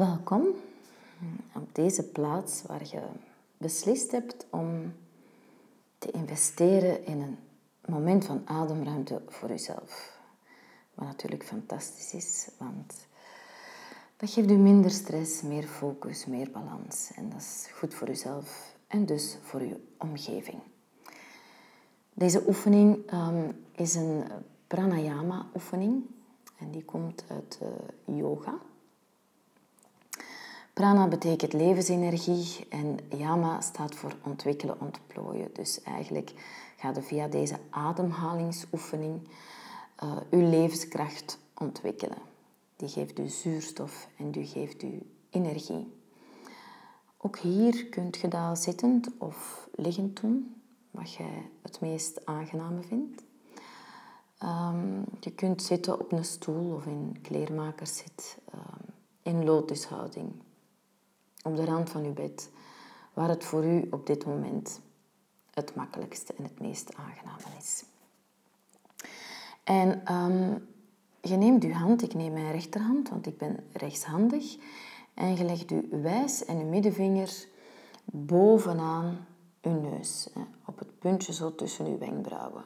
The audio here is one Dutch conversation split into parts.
Welkom op deze plaats waar je beslist hebt om te investeren in een moment van ademruimte voor jezelf. Wat natuurlijk fantastisch is, want dat geeft u minder stress, meer focus, meer balans. En dat is goed voor uzelf en dus voor uw omgeving. Deze oefening um, is een pranayama-oefening en die komt uit uh, yoga. Prana betekent levensenergie en yama staat voor ontwikkelen, ontplooien. Dus eigenlijk gaat u via deze ademhalingsoefening uh, uw levenskracht ontwikkelen. Die geeft u zuurstof en die geeft u energie. Ook hier kunt je dat zittend of liggend doen, wat jij het meest aangename vindt. Um, je kunt zitten op een stoel of in kleermakerszit, um, in lotushouding, op de rand van uw bed, waar het voor u op dit moment het makkelijkste en het meest aangename is. En um, je neemt uw hand, ik neem mijn rechterhand, want ik ben rechtshandig, en je legt uw wijs en uw middenvinger bovenaan uw neus, op het puntje zo tussen uw wenkbrauwen.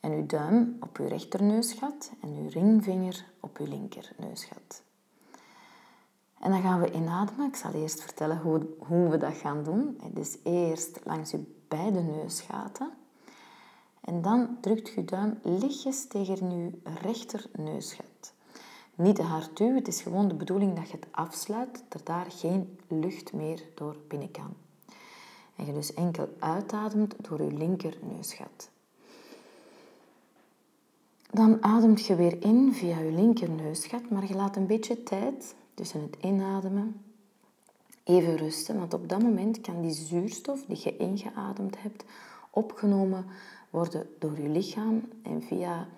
En uw duim op uw rechterneusgat en uw ringvinger op uw linkerneusgat. En dan gaan we inademen. Ik zal eerst vertellen hoe, hoe we dat gaan doen. Dus eerst langs uw beide neusgaten. En dan drukt je duim lichtjes tegen uw rechterneusgat. Niet te hard duwen, het is gewoon de bedoeling dat je het afsluit, dat er daar geen lucht meer door binnen kan. En je dus enkel uitademt door je linkerneusgat. Dan ademt je weer in via je linkerneusgat, maar je laat een beetje tijd tussen het inademen even rusten, want op dat moment kan die zuurstof die je ingeademd hebt opgenomen worden door je lichaam en via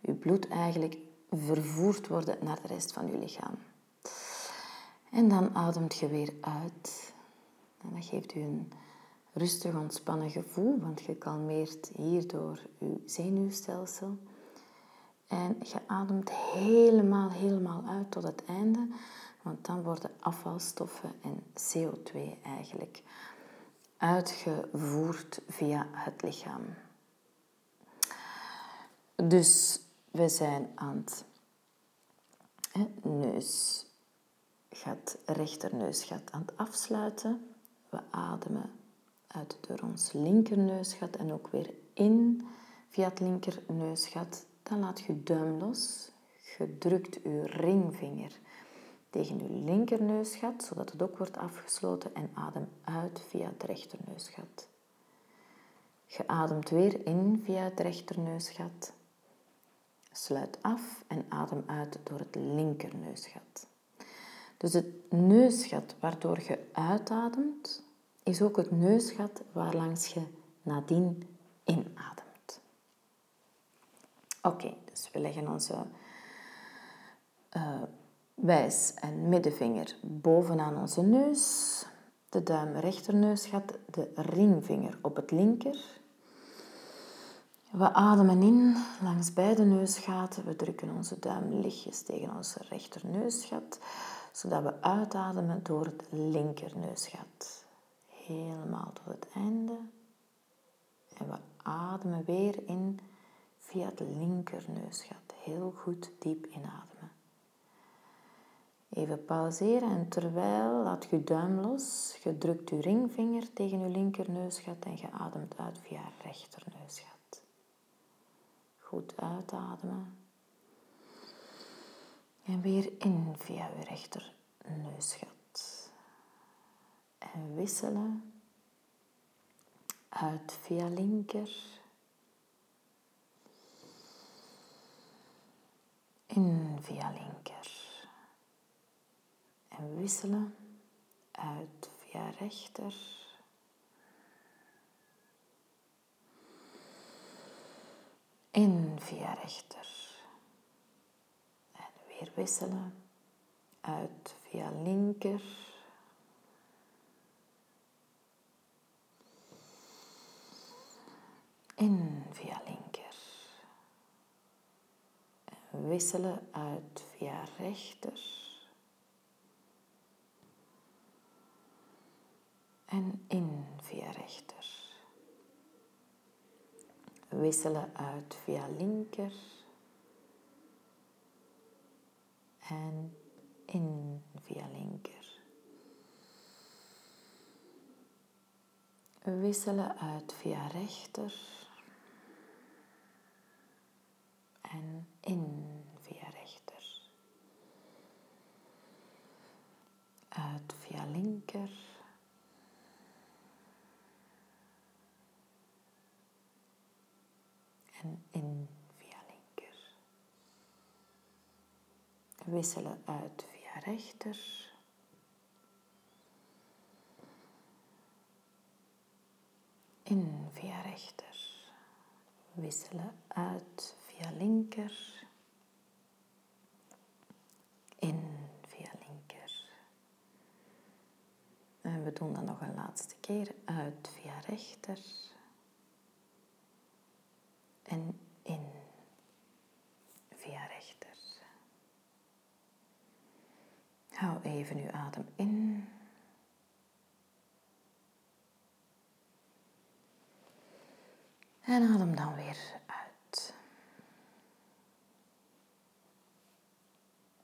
je bloed eigenlijk vervoerd worden naar de rest van je lichaam. En dan ademt je weer uit. En dat geeft u een rustig ontspannen gevoel, want je kalmeert hierdoor je zenuwstelsel. En je ademt helemaal, helemaal uit tot het einde, want dan worden afvalstoffen en CO2 eigenlijk uitgevoerd via het lichaam. Dus we zijn aan het hè, neusgat, rechterneusgat aan het afsluiten. We ademen uit door ons linkerneusgat en ook weer in via het linkerneusgat. Dan laat je duim los. Je drukt je ringvinger tegen je linkerneusgat, zodat het ook wordt afgesloten en adem uit via het rechterneusgat. Je ademt weer in via het rechterneusgat. Sluit af en adem uit door het linkerneusgat. Dus het neusgat waardoor je uitademt, is ook het neusgat waarlangs je nadien inademt. Oké, dus we leggen onze uh, wijs en middenvinger bovenaan onze neus, de duim rechterneusgat, de ringvinger op het linker we ademen in langs beide neusgaten. We drukken onze duim lichtjes tegen onze rechterneusgat, zodat we uitademen door het linkerneusgat. Helemaal tot het einde. En we ademen weer in via het linkerneusgat. Heel goed diep inademen. Even pauzeren en terwijl laat je duim los. Je drukt je ringvinger tegen je linkerneusgat en je ademt uit via rechterneusgat. Goed uitademen. En weer in via uw rechter neusgat. En wisselen. Uit via linker. In via linker. En wisselen. Uit via rechter. in via rechter. En weer wisselen. Uit via linker. wisselen uit via rechter. En in via rechter. Wisselen uit via linker. En in via linker. Wisselen uit via rechter. En in via rechter. Uit via linker. En in via linker. Wisselen uit via rechter. in via rechter. Wisselen uit via linker. In via linker. En we doen dat nog een laatste keer. Uit via rechter. En in via rechter. Hou even uw adem in. En adem dan weer